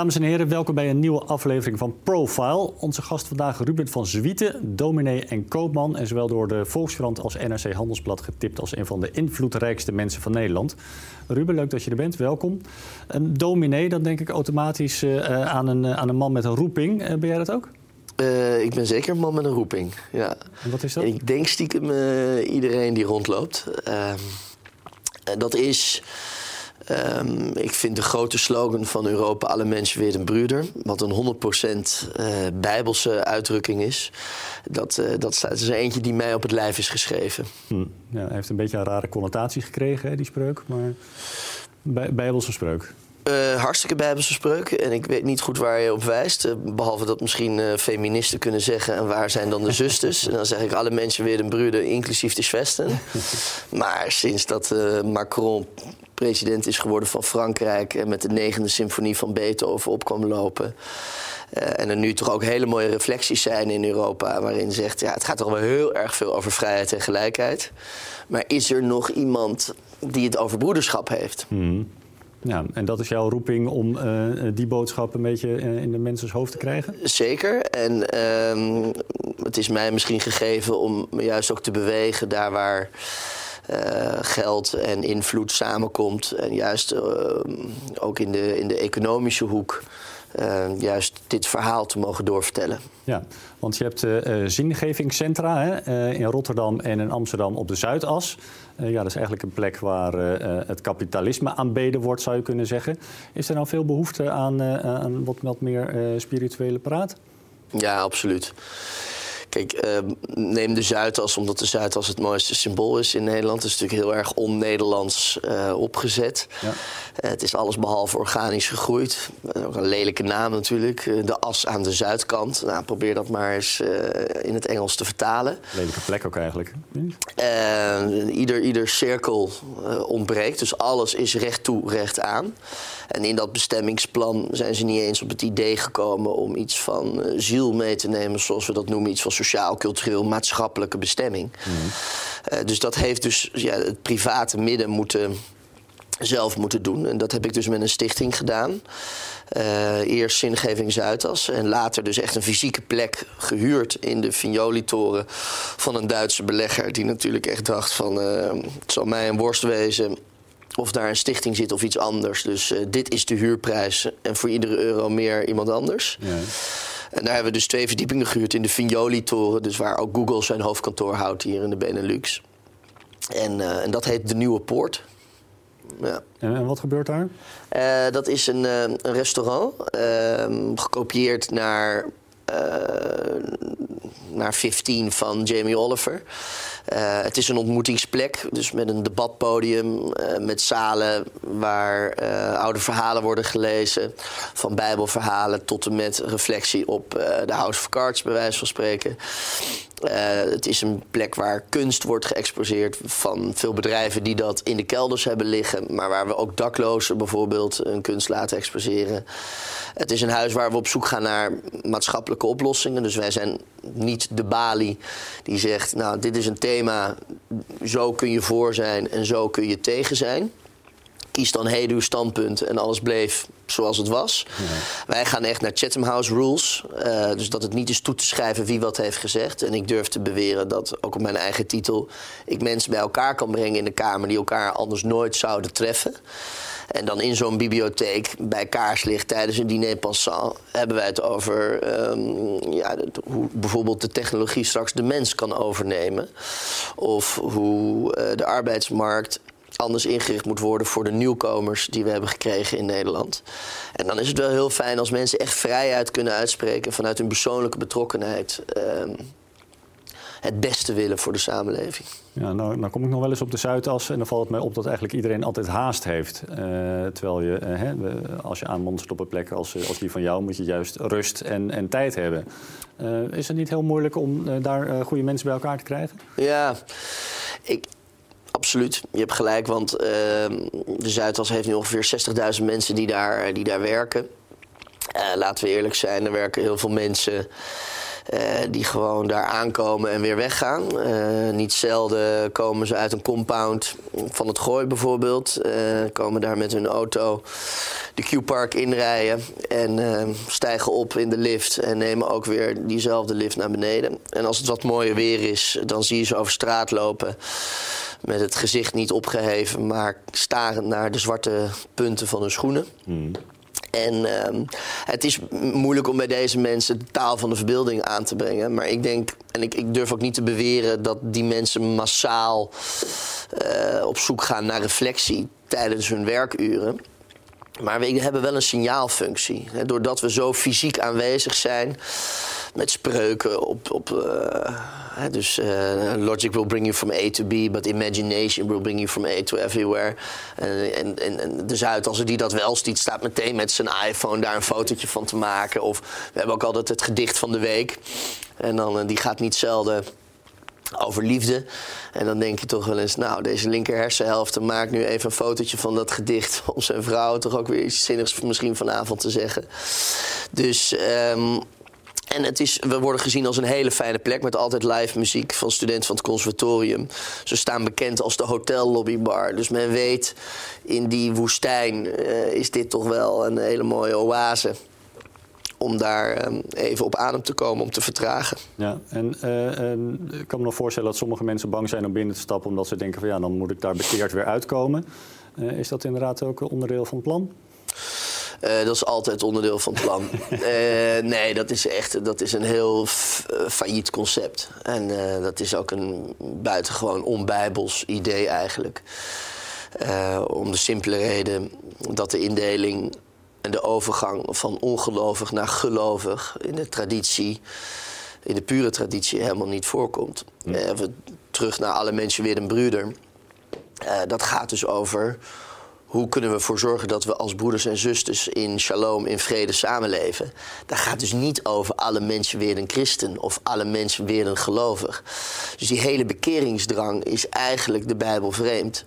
Dames en heren, welkom bij een nieuwe aflevering van Profile. Onze gast vandaag Ruben van Zwieten, dominee en koopman... en zowel door de Volkskrant als NRC Handelsblad getipt... als een van de invloedrijkste mensen van Nederland. Ruben, leuk dat je er bent, welkom. Een dominee, dan denk ik automatisch uh, aan, een, aan een man met een roeping. Uh, ben jij dat ook? Uh, ik ben zeker een man met een roeping, ja. En wat is dat? ik denk stiekem iedereen die rondloopt. Ehm, dat is Um, ik vind de grote slogan van Europa: alle mensen weer een broeder. Wat een 100% uh, bijbelse uitdrukking is. Dat, uh, dat is er eentje die mij op het lijf is geschreven. Hm. Ja, hij heeft een beetje een rare connotatie gekregen, hè, die spreuk. Maar bij, bijbelse spreuk. Uh, hartstikke bijbelse spreuk. En ik weet niet goed waar je op wijst. Uh, behalve dat misschien uh, feministen kunnen zeggen... en waar zijn dan de zusters? en dan zeg ik alle mensen weer een broeder, inclusief de Zwesten. maar sinds dat Macron president is geworden van Frankrijk... en met de negende symfonie van Beethoven op kwam lopen... en er nu toch ook hele mooie reflecties zijn in Europa... waarin zegt, ja, het gaat toch wel heel erg veel over vrijheid en gelijkheid. Maar is er nog iemand die het over broederschap heeft? Mm. Ja, en dat is jouw roeping om uh, die boodschap een beetje uh, in de mensen's hoofd te krijgen? Zeker. En uh, het is mij misschien gegeven om juist ook te bewegen daar waar geld en invloed samenkomt. En juist ook in de, in de economische hoek. Juist dit verhaal te mogen doorvertellen. Ja, want je hebt uh, zingevingscentra hè, uh, in Rotterdam en in Amsterdam op de Zuidas. Ja, dat is eigenlijk een plek waar het kapitalisme aanbeden wordt, zou je kunnen zeggen. Is er nou veel behoefte aan, aan wat, wat meer spirituele praat? Ja, absoluut. Kijk, uh, neem de Zuidas, omdat de Zuidas het mooiste symbool is in Nederland. Het is natuurlijk heel erg on-Nederlands uh, opgezet. Ja. Uh, het is alles behalve organisch gegroeid. ook een lelijke naam natuurlijk. de as aan de zuidkant. Nou, probeer dat maar eens in het Engels te vertalen. Lelijke plek ook eigenlijk. ieder, ieder cirkel ontbreekt. Dus alles is recht toe, recht aan. En in dat bestemmingsplan zijn ze niet eens op het idee gekomen om iets van ziel mee te nemen, zoals we dat noemen, iets van sociaal, cultureel, maatschappelijke bestemming. Mm. dus dat heeft dus ja, het private midden moeten zelf moeten doen. En dat heb ik dus met een stichting gedaan. Uh, eerst Zingeving Zuidas en later dus echt een fysieke plek gehuurd in de Vignoli-toren van een Duitse belegger. Die natuurlijk echt dacht van, uh, het zal mij een worst wezen of daar een stichting zit of iets anders. Dus uh, dit is de huurprijs en voor iedere euro meer iemand anders. Ja. En daar hebben we dus twee verdiepingen gehuurd in de Vignoli-toren. Dus waar ook Google zijn hoofdkantoor houdt hier in de Benelux. En, uh, en dat heet De Nieuwe Poort. Ja. En, wat gebeurt daar? Uh, dat is een, een restaurant, ehm, gekopieerd naar naar 15 van Jamie Oliver. Uh, het is een ontmoetingsplek, dus met een debatpodium, uh, met zalen waar oude verhalen worden gelezen. Van bijbelverhalen tot en met reflectie op de House of Cards, bij wijze van spreken. Het is een plek waar kunst wordt geëxposeerd van veel bedrijven die dat in de kelders hebben liggen. Maar waar we ook daklozen bijvoorbeeld een kunst laten exposeren. Het is een huis waar we op zoek gaan naar maatschappelijke oplossingen. Dus wij zijn niet de balie die zegt, nou dit is een thema, zo kun je voor zijn en zo kun je tegen zijn. Kies dan heden uw standpunt en alles bleef zoals het was. Wij gaan echt naar Chatham House Rules. Uh, dus dat het niet is toe te schrijven wie wat heeft gezegd. En ik durf te beweren dat, ook op mijn eigen titel... ik mensen bij elkaar kan brengen in de Kamer... die elkaar anders nooit zouden treffen. En dan in zo'n bibliotheek bij kaarslicht tijdens een diner passant hebben wij het over um, ja, hoe bijvoorbeeld de technologie straks de mens kan overnemen. Of hoe uh, de arbeidsmarkt anders ingericht moet worden voor de nieuwkomers die we hebben gekregen in Nederland. En dan is het wel heel fijn als mensen echt vrijheid kunnen uitspreken vanuit hun persoonlijke betrokkenheid. Uh, het beste willen voor de samenleving. Ja, nou, nou kom ik nog wel eens op de Zuidas en dan valt het mij op dat eigenlijk iedereen altijd haast heeft. Uh, terwijl je, uh, hè, als je aanmonstert op een plek als, als die van jou, moet je juist rust en, en tijd hebben. Uh, is het niet heel moeilijk om daar goede mensen bij elkaar te krijgen? Ja, ik, absoluut. Je hebt gelijk, want ehm, de Zuidas heeft nu ongeveer 60.000 mensen die daar, die daar werken. laten we eerlijk zijn, er werken heel veel mensen die gewoon daar aankomen en weer weggaan. niet zelden komen ze uit een compound van het Gooi bijvoorbeeld. komen daar met hun auto de Q-park inrijden en stijgen op in de lift en nemen ook weer diezelfde lift naar beneden. En als het wat mooier weer is, dan zie je ze over straat lopen met het gezicht niet opgeheven, maar starend naar de zwarte punten van hun schoenen. Hmm. En ehm, het is moeilijk om bij deze mensen de taal van de verbeelding aan te brengen. Maar ik denk, en ik, ik durf ook niet te beweren dat die mensen massaal uh, op zoek gaan naar reflectie tijdens hun werkuren. Maar we hebben wel een signaalfunctie. Doordat we zo fysiek aanwezig zijn met spreuken op. op uh, dus uh, logic will bring you from A to B, but imagination will bring you from A to everywhere. En, en, en de Zuidasser die dat wel ziet, staat meteen met zijn iPhone daar een fotootje van te maken. Of we hebben ook altijd het gedicht van de week. En dan, uh, die gaat niet zelden over liefde. En dan denk je toch wel eens, nou, deze linker hersenhelft maakt nu even een fotootje van dat gedicht om zijn vrouw toch ook weer iets zinnigs misschien vanavond te zeggen. Dus. Um, en het is, we worden gezien als een hele fijne plek met altijd live muziek van studenten van het conservatorium. Ze staan bekend als de hotellobbybar. Dus men weet, in die woestijn uh, is dit toch wel een hele mooie oase om daar um, even op adem te komen, om te vertragen. Ja, en, uh, en, ik kan me nog voorstellen dat sommige mensen bang zijn om binnen te stappen... omdat ze denken van ja, dan moet ik daar bekeerd weer uitkomen. Uh, is dat inderdaad ook een onderdeel van het plan? Uh, dat is altijd onderdeel van het plan. uh, nee, dat is echt dat is een heel failliet concept. En uh, dat is ook een buitengewoon onbijbels idee eigenlijk. om de simpele reden dat de indeling en de overgang van ongelovig naar gelovig in de traditie, in de pure traditie, helemaal niet voorkomt. We terug naar alle mensen weer een broeder. dat gaat dus over hoe kunnen we ervoor zorgen dat we als broeders en zusters in shalom, in vrede samenleven? Dat gaat dus niet over alle mensen weer een christen of alle mensen weer een gelovig. Dus die hele bekeringsdrang is eigenlijk de Bijbel vreemd.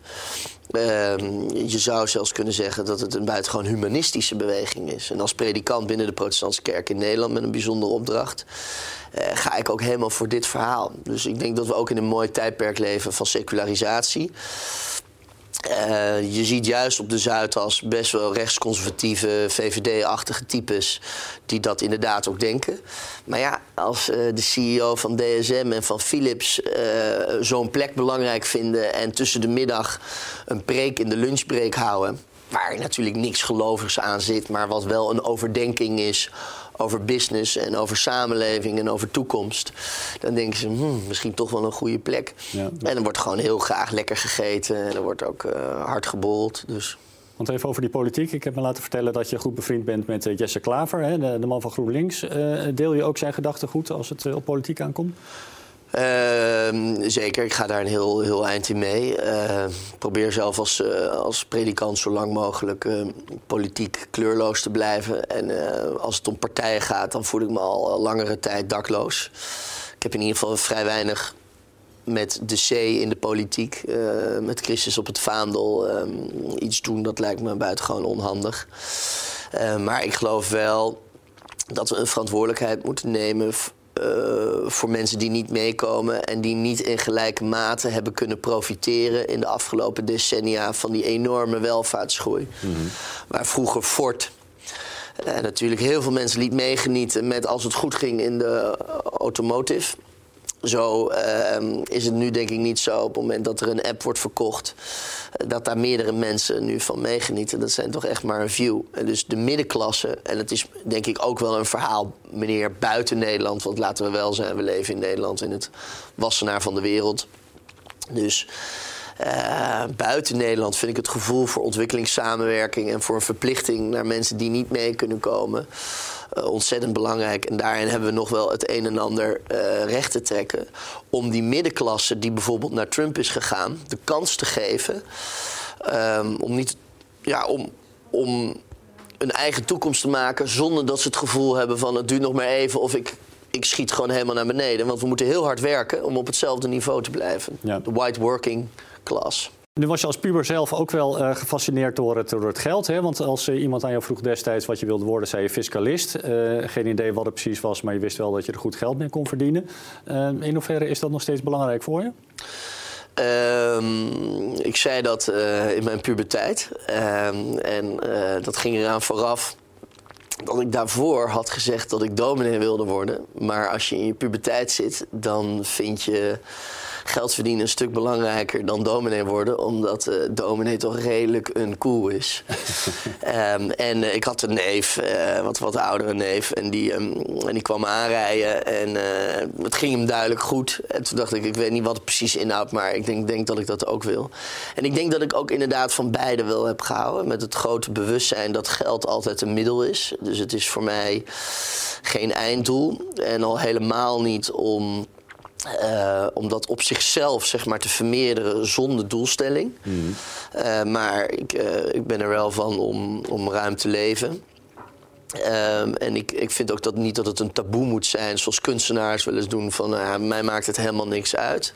Ehm, je zou zelfs kunnen zeggen dat het een buitengewoon humanistische beweging is. En als predikant binnen de Protestantse Kerk in Nederland met een bijzondere opdracht. Uh, ga ik ook helemaal voor dit verhaal. Dus ik denk dat we ook in een mooi tijdperk leven van secularisatie. Uh, je ziet juist op de Zuidas best wel rechtsconservatieve, VVD-achtige types die dat inderdaad ook denken. Maar ja, als uh, de CEO van DSM en van Philips uh, zo'n plek belangrijk vinden en tussen de middag een preek in de lunchbreak houden, waar natuurlijk niks gelovigs aan zit, maar wat wel een overdenking is over business en over samenleving en over toekomst. Dan denken ze, hmm, misschien toch wel een goede plek. Ja. En dan wordt gewoon heel graag lekker gegeten en er wordt ook uh, hard gebold. Dus. Want even over die politiek. Ik heb me laten vertellen dat je goed bevriend bent met uh, Jesse Klaver, hè, de, de, man van GroenLinks. Uh, deel je ook zijn gedachtegoed als het op politiek aankomt? Uh, zeker, ik ga daar een heel, heel eind in mee. Uh, probeer zelf als, uh, als predikant zo lang mogelijk uh, politiek kleurloos te blijven. En als het om partijen gaat, dan voel ik me al langere tijd dakloos. Ik heb in ieder geval vrij weinig met de C in de politiek, met Christus op het vaandel. Ehm, iets doen, dat lijkt me buitengewoon onhandig. maar ik geloof wel dat we een verantwoordelijkheid moeten nemen uh, voor mensen die niet meekomen en die niet in gelijke mate hebben kunnen profiteren in de afgelopen decennia van die enorme welvaartsgroei. Mm -hmm. Waar vroeger Ford uh, natuurlijk heel veel mensen liet meegenieten met als het goed ging in de automotive. Zo uh, is het nu denk ik niet zo op het moment dat er een app wordt verkocht, uh, dat daar meerdere mensen nu van meegenieten. Dat zijn toch echt maar een view. En dus de middenklasse, en het is denk ik ook wel een verhaal, meneer, buiten Nederland. Want laten we wel zijn, we leven in Nederland, in het wassenaar van de wereld. Dus uh, buiten Nederland vind ik het gevoel voor ontwikkelingssamenwerking en voor een verplichting naar mensen die niet mee kunnen komen uh, ontzettend belangrijk. En daarin hebben we nog wel het een en ander uh, recht te trekken. Om die middenklasse die bijvoorbeeld naar Trump is gegaan, de kans te geven. Um, om niet. Ja, om, om een eigen toekomst te maken zonder dat ze het gevoel hebben van het duurt nog maar even of ik, ik schiet gewoon helemaal naar beneden. Want we moeten heel hard werken om op hetzelfde niveau te blijven. Ja. De white working class. Nu was je als puber zelf ook wel uh, gefascineerd door het, geld. Hè? Want als uh, iemand aan jou vroeg destijds wat je wilde worden, zei je fiscalist. Uh, geen idee wat het precies was, maar je wist wel dat je er goed geld mee kon verdienen. in hoeverre is dat nog steeds belangrijk voor je? Um, ik zei dat in mijn puberteit. Um, en dat ging eraan vooraf dat ik daarvoor had gezegd dat ik dominee wilde worden. Maar als je in je puberteit zit, dan vind je geld verdienen een stuk belangrijker dan dominee worden. Omdat uh, dominee toch redelijk een koel is. um, en uh, ik had een neef, uh, wat wat oudere neef. En die, um, en die kwam aanrijden. En het ging hem duidelijk goed. En toen dacht ik, ik weet niet wat het precies inhoudt. Maar ik denk, denk dat ik dat ook wil. En ik denk dat ik ook inderdaad van beide wel heb gehouden. Met het grote bewustzijn dat geld altijd een middel is. Dus het is voor mij geen einddoel. En al helemaal niet om uh, om dat op zichzelf zeg maar, te vermeerderen zonder doelstelling. Mm. Uh, maar ik, uh, ik ben er wel van om, om ruim te leven. Um, en ik, ik vind ook dat niet dat het een taboe moet zijn, zoals kunstenaars wel eens doen: van nou mij maakt het helemaal niks uit.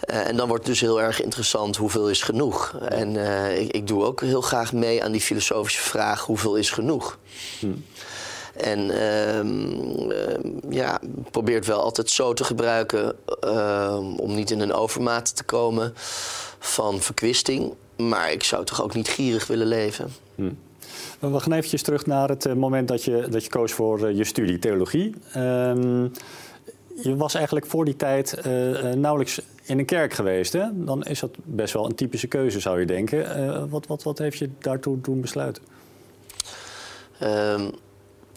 en dan wordt het dus heel erg interessant hoeveel is genoeg. En ik, ik, doe ook heel graag mee aan die filosofische vraag: hoeveel is genoeg? Mm. En uh, ja, probeert wel altijd zo te gebruiken uh, om niet in een overmaat te komen van verkwisting. Maar ik zou toch ook niet gierig willen leven. Hm. We gaan eventjes terug naar het eh, moment dat je, dat je koos voor eh, je studie theologie. Ehm, je was eigenlijk voor die tijd uh, nauwelijks in een kerk geweest. Hè? Dan is dat best wel een typische keuze, zou je denken. wat, wat, wat heeft je daartoe doen besluiten? Um,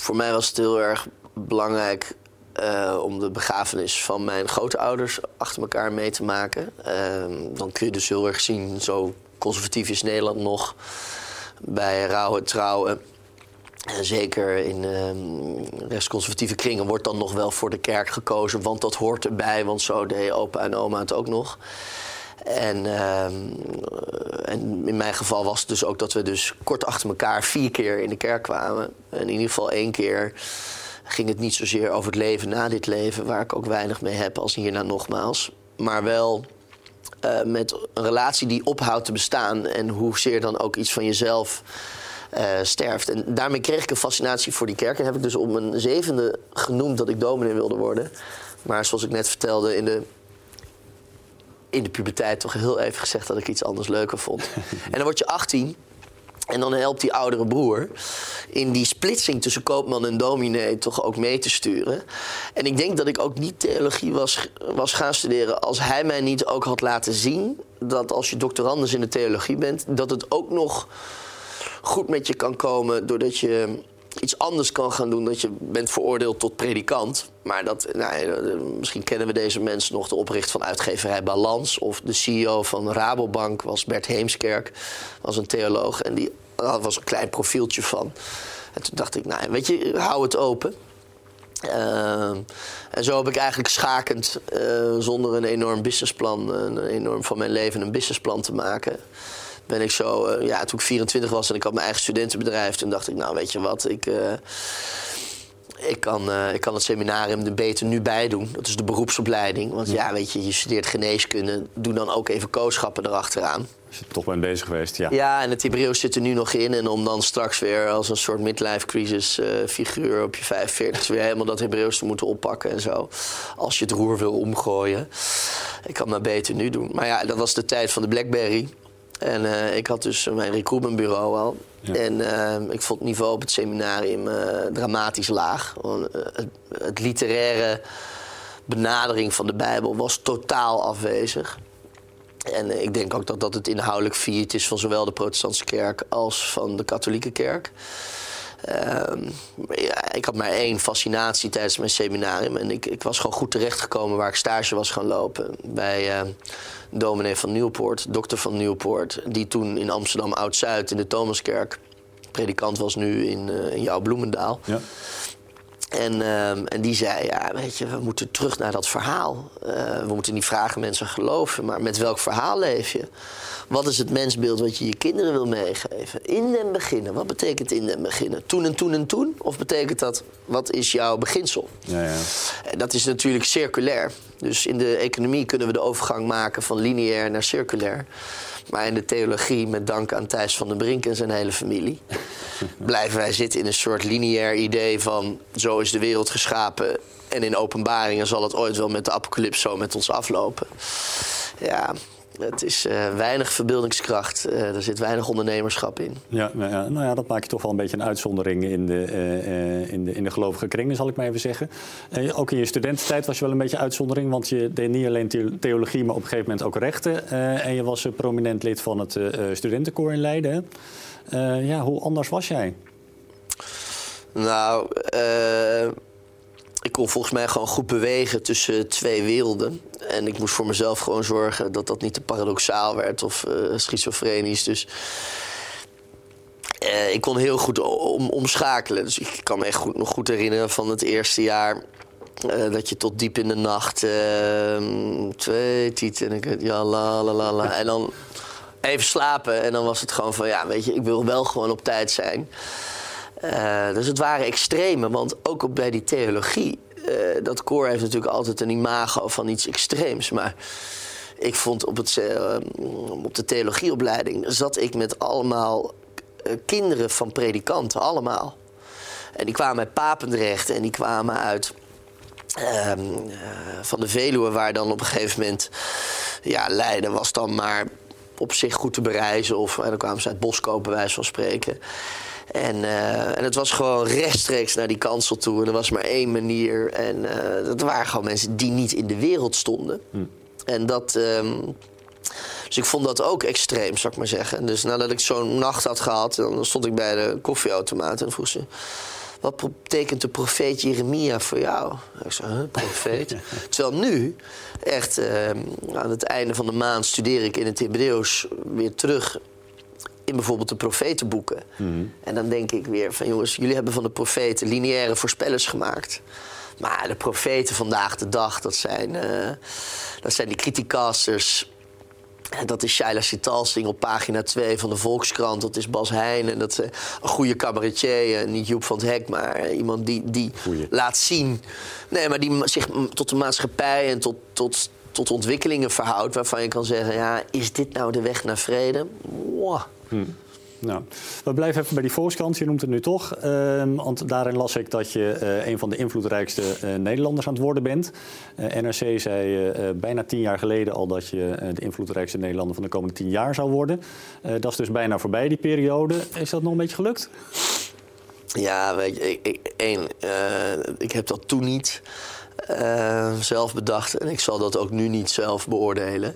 voor mij was het heel erg belangrijk uh, om de begrafenis van mijn grootouders achter elkaar mee te maken. Uh, dan kun je dus heel erg zien, zo conservatief is Nederland nog, bij rouwen, trouwen. En zeker in uh, rechtsconservatieve kringen wordt dan nog wel voor de kerk gekozen, want dat hoort erbij, want zo deed opa en oma het ook nog. En, uh, en, in mijn geval was het dus ook dat we dus kort achter elkaar vier keer in de kerk kwamen. En in ieder geval één keer ging het niet zozeer over het leven na dit leven, waar ik ook weinig mee heb als hierna nogmaals. Maar wel uh, met een relatie die ophoudt te bestaan en hoezeer dan ook iets van jezelf uh, sterft. En daarmee kreeg ik een fascinatie voor die kerk. En heb ik dus op mijn zevende genoemd dat ik dominee wilde worden. Maar zoals ik net vertelde, in de in de puberteit toch heel even gezegd dat ik iets anders leuker vond. en dan word je 18 en dan helpt die oudere broer in die splitsing tussen koopman en dominee toch ook mee te sturen. En ik denk dat ik ook niet theologie was, was gaan studeren als hij mij niet ook had laten zien dat als je doctorandus in de theologie bent, dat het ook nog goed met je kan komen doordat je iets anders kan gaan doen. Dat je bent veroordeeld tot predikant. Maar dat, nou, eh, misschien kennen we deze mensen nog. De oprichter van uitgeverij Balans. Of de CEO van Rabobank was Bert Heemskerk. Was een theoloog. En die had was een klein profieltje van. En toen dacht ik, nou, weet je, hou het open. Uh, en zo heb ik eigenlijk schakend, uh, zonder een enorm businessplan, een enorm van mijn leven een businessplan te maken, ben ik zo, uh, ja, toen ik 24 was en ik had mijn eigen studentenbedrijf, toen dacht ik, nou weet je wat, ik, uh, ik, kan, uh, ik kan het seminarium er beter nu bij doen. Dat is de beroepsopleiding. Want ja, weet je, je studeert geneeskunde, doe dan ook even kooschappen erachteraan. Als je toch bent bezig geweest, ja. Ja, en het Hebreeuws zit er nu nog in. En om dan straks weer als een soort midlife crisis figuur op je 45 weer helemaal dat Hebreeuws te moeten oppakken en zo. Als je het roer wil omgooien. Ik kan dat beter nu doen. Maar ja, dat was de tijd van de Blackberry. En uh, ik had dus mijn recruitmentbureau al. Ja. En uh, ik vond het niveau op het seminarium uh, dramatisch laag. Het, het, literaire benadering van de Bijbel was totaal afwezig. En ik denk ook dat dat het inhoudelijk viert is van zowel de protestantse kerk als van de katholieke kerk. Ehm, ik had maar één fascinatie tijdens mijn seminarium. En ik, ik was gewoon goed terechtgekomen waar ik stage was gaan lopen. Bij dominee van Nieuwpoort, dokter van Nieuwpoort, die toen in Amsterdam Oud-Zuid in de Thomaskerk predikant was nu in, uh, in jouw Bloemendaal. Ja. En, uh, en die zei, ja, weet je, we moeten terug naar dat verhaal. Uh, we moeten niet vragen mensen geloven, maar met welk verhaal leef je? Wat is het mensbeeld wat je je kinderen wil meegeven? In den beginnen, wat betekent in den beginnen? Toen en toen en toen? Of betekent dat, wat is jouw beginsel? Ja, ja. En dat is natuurlijk circulair. Dus in de economie kunnen we de overgang maken van lineair naar circulair. Maar in de theologie, met dank aan Thijs van den Brink en zijn hele familie, blijven wij zitten in een soort lineair idee van zo is de wereld geschapen. En in openbaringen zal het ooit wel met de apocalyps zo met ons aflopen. Ja, het is uh, weinig verbeeldingskracht. Uh, er zit weinig ondernemerschap in. Ja, nou ja, nou ja, dat maakt toch wel een beetje een uitzondering in de, uh, in de, in de gelovige kringen, zal ik maar even zeggen. ook in je studententijd was je wel een beetje uitzondering, want je deed niet alleen theologie, maar op een gegeven moment ook rechten. en je was prominent lid van het studentenkoor in Leiden. ja, hoe anders was jij? Nou, ik kon volgens mij gewoon goed bewegen tussen twee werelden. En ik moest voor mezelf gewoon zorgen dat dat niet te paradoxaal werd of uh, schizofrenisch. Dus uh, ik kon heel goed om, omschakelen. Dus ik kan me echt goed, nog goed herinneren van het eerste jaar. Uh, dat je tot diep in de nacht ehm, twee tieten en ik ja la la la la en dan even slapen en dan was het gewoon van ja weet je ik wil wel gewoon op tijd zijn. Uh, dus het waren extreme, want ook bij die theologie uh, dat koor heeft natuurlijk altijd een imago van iets extreems. Maar ik vond op, het, uh, op de theologieopleiding zat ik met allemaal kinderen van predikanten, allemaal. En die kwamen uit Papendrecht en die kwamen uit ehm, van de Veluwe, waar dan op een gegeven moment ja, Leiden was dan maar op zich goed te bereizen. Of dan kwamen ze uit Boskopen, bij wijze van spreken. En, uh, en het was gewoon rechtstreeks naar die kansel toe. En er was maar één manier. En uh, dat waren gewoon mensen die niet in de wereld stonden. Hm. En dat. Um, dus ik vond dat ook extreem, zou ik maar zeggen. Dus nadat ik zo'n nacht had gehad, dan stond ik bij de koffieautomaat en vroeg ze. Wat betekent de profeet Jeremia voor jou? Ik zei, huh, profeet? Terwijl nu, echt uh, aan het einde van de maand, studeer ik in het Hebreeuws weer terug in bijvoorbeeld de profetenboeken. Mhm. En dan denk ik weer van jongens, jullie hebben van de profeten lineaire voorspellers gemaakt. Maar de profeten vandaag de dag, dat zijn, uh, dat zijn die criticasters. Dat is Shaila Sitalsing op pagina 2 van de Volkskrant. Dat is Bas Heijn. En dat is een goede cabaretier. Niet Joep van het Hek, maar iemand die, die laat zien. Nee, maar die zich tot de maatschappij en tot, tot, tot ontwikkelingen verhoudt. Waarvan je kan zeggen: ja, is dit nou de weg naar vrede? Hm. Nou, we blijven even bij die Volkskrant. Je noemt het nu toch. Uh, want daarin las ik dat je uh, een van de invloedrijkste uh, Nederlanders aan het worden bent. Uh, NRC zei bijna tien jaar geleden al dat je de invloedrijkste Nederlander van de komende tien jaar zou worden. dat is dus bijna voorbij, die periode. Is dat nog een beetje gelukt? Ja, weet je, ik, ik, één, ik heb dat toen niet. Uh, zelf bedacht. En ik zal dat ook nu niet zelf beoordelen.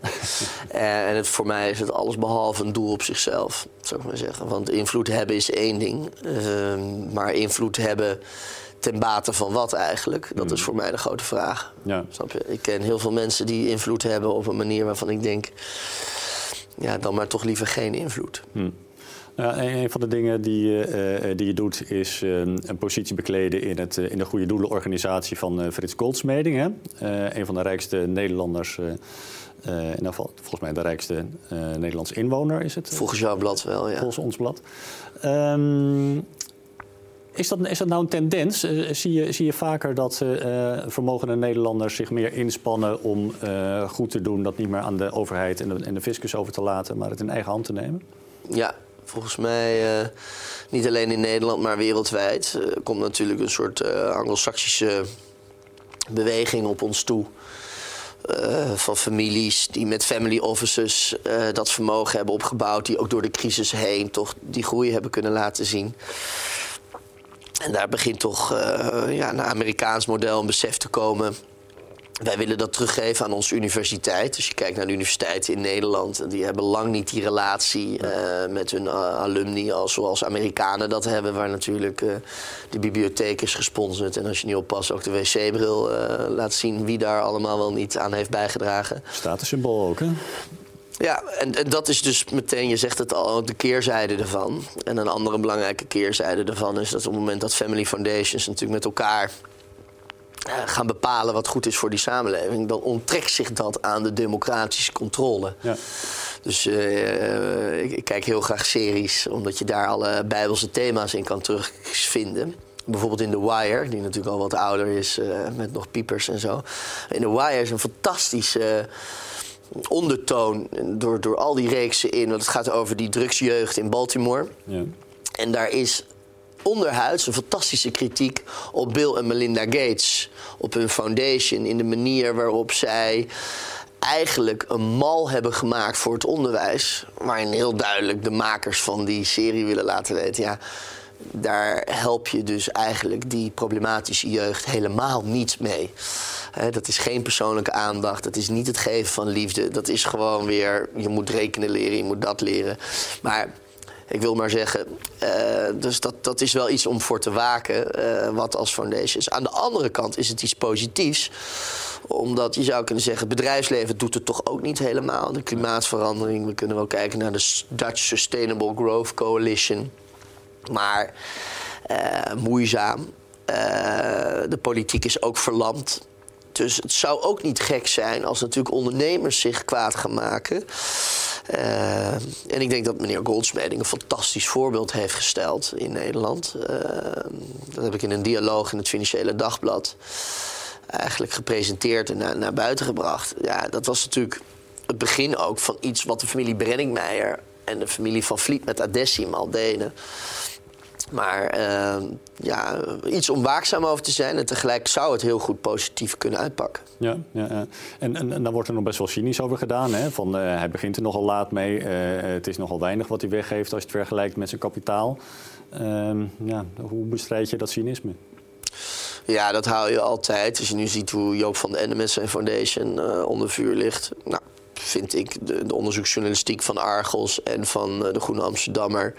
uh, en het, voor mij is het alles behalve een doel op zichzelf, zou ik maar zeggen. Want invloed hebben is één ding. Uh, maar invloed hebben ten bate van wat eigenlijk? Dat is mm. voor mij de grote vraag. Ja. Snap je? Ik ken heel veel mensen die invloed hebben op een manier waarvan ik denk... ja, dan maar toch liever geen invloed. Hmm. Nou, een van de dingen die, uh, die je doet is uh, een positie bekleden in, het, in de Goede Doelenorganisatie van Frits Goldsmeding. Hè? een van de rijkste Nederlanders. in volgens mij de rijkste Nederlandse inwoner is het. Volgens jouw blad wel, ja. Volgens ons blad. Um, is dat, is dat nou een tendens? zie, je, zie je vaker dat uh, vermogende Nederlanders zich meer inspannen om uh, goed te doen, dat niet meer aan de overheid en de, en de fiscus over te laten, maar het in eigen hand te nemen? Ja, Volgens mij uh, niet alleen in Nederland, maar wereldwijd uh, komt natuurlijk een soort uh, anglo-saxische beweging op ons toe. van families die met family offices dat vermogen hebben opgebouwd, die ook door de crisis heen toch die groei hebben kunnen laten zien. En daar begint toch ja, een Amerikaans model een besef te komen wij willen dat teruggeven aan onze universiteit. Als je kijkt naar de universiteiten in Nederland, die hebben lang niet die relatie uh, met hun uh, alumni als zoals Amerikanen dat hebben, waar natuurlijk uh, de bibliotheek is gesponsord. En als je niet oppast, ook de wc-bril laat zien wie daar allemaal wel niet aan heeft bijgedragen. Statussymbool ook, hè? Ja, en, en, dat is dus meteen, je zegt het al, de keerzijde ervan. En een andere belangrijke keerzijde ervan is dat op het moment dat family foundations natuurlijk met elkaar eh, gaan bepalen wat goed is voor die samenleving, dan onttrekt zich dat aan de democratische controle. Ja. Dus uh, ik, ik, kijk heel graag series, omdat je daar alle bijbelse thema's in kan terugvinden. bijvoorbeeld in The Wire, die natuurlijk al wat ouder is uh, met nog piepers en zo. In The Wire is een fantastische ondertoon door, door al die reeksen in. Want het gaat over die drugsjeugd in Baltimore. Ja. En daar is onderhuids een fantastische kritiek op Bill en Melinda Gates. Op hun foundation, in de manier waarop zij eigenlijk een mal hebben gemaakt voor het onderwijs. Waarin heel duidelijk de makers van die serie willen laten weten... ja, daar help je dus eigenlijk die problematische jeugd helemaal niet mee. dat is geen persoonlijke aandacht, dat is niet het geven van liefde. Dat is gewoon weer, je moet rekenen leren, je moet dat leren. Maar ik wil maar zeggen, uh, dus dat, dat is wel iets om voor te waken, uh, wat als foundation is. Aan de andere kant is het iets positiefs omdat je zou kunnen zeggen, bedrijfsleven doet het toch ook niet helemaal. De klimaatverandering, we kunnen wel kijken naar de Dutch Sustainable Growth Coalition. Maar uh, moeizaam. De politiek is ook verlamd. Dus het zou ook niet gek zijn als natuurlijk ondernemers zich kwaad gaan maken. Uh, en ik denk dat meneer Goldsmeding een fantastisch voorbeeld heeft gesteld in Nederland. Uh, dat heb ik in een dialoog in het Financiële Dagblad eigenlijk gepresenteerd en naar, naar buiten gebracht. Ja, dat was natuurlijk het begin ook van iets wat de familie Brenningmeijer en de familie van Vliet met Adessim al deden. Maar uh, ja, iets om waakzaam over te zijn. En tegelijk zou het heel goed positief kunnen uitpakken. Ja, ja, ja. En, en, en dan wordt er nog best wel cynisch over gedaan. Hè? Van, uh, hij begint er nogal laat mee. Uh, het is nogal weinig wat hij weggeeft als je het vergelijkt met zijn kapitaal. Ehm, ja, hoe bestrijd je dat cynisme? Ja, dat hou je altijd. Als je nu ziet hoe Joop van den Ende met zijn foundation onder vuur ligt. Nou, vind ik de, de onderzoeksjournalistiek van Argos en van de Groene Amsterdammer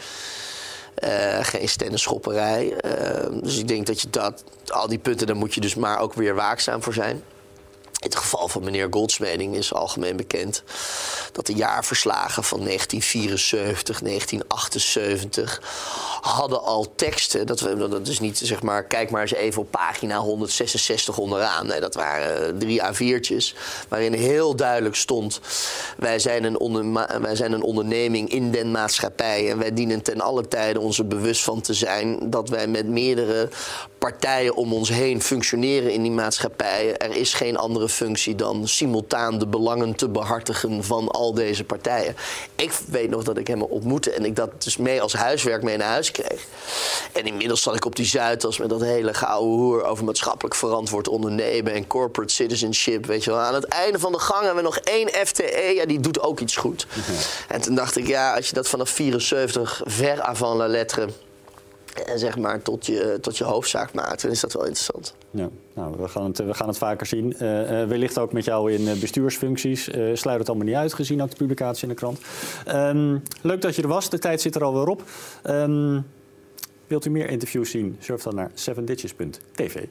uh, geen stendenschopperij. Uh, dus ik denk dat je dat, al die punten, daar moet je dus maar ook weer waakzaam voor zijn. In het geval van meneer Goldsmeding is algemeen bekend dat de jaarverslagen van 1974, 1978 hadden al teksten. Dat, we, dat is niet zeg maar, kijk maar eens even op pagina 166 onderaan. Nee, dat waren drie A4'tjes. Waarin heel duidelijk stond: wij zijn, een wij zijn een onderneming in den maatschappij. En wij dienen ten alle tijde ons er bewust van te zijn dat wij met meerdere partijen om ons heen functioneren in die maatschappij. Er is geen andere functie dan simultaan de belangen te behartigen van al deze partijen. Ik weet nog dat ik hem ontmoette en ik dat dus mee als huiswerk mee naar huis kreeg. En inmiddels zat ik op die Zuidas met dat hele gouden hoer over maatschappelijk verantwoord ondernemen en corporate citizenship. Weet je wel. Aan het einde van de gang hebben we nog één FTE, ja, die doet ook iets goed. En toen dacht ik, ja, als je dat vanaf 74 ver avant la lettre eh, zeg maar, tot, je, tot je hoofdzaak maakt, dan is dat wel interessant. Ja, nou, we, gaan het, we gaan het vaker zien. Uh, wellicht ook met jou in bestuursfuncties. Sluit het allemaal niet uit, gezien ook de publicatie in de krant. Ehm, leuk dat je er was. De tijd zit er alweer op. Ehm, wilt u meer interviews zien? Surf dan naar 7ditches.tv.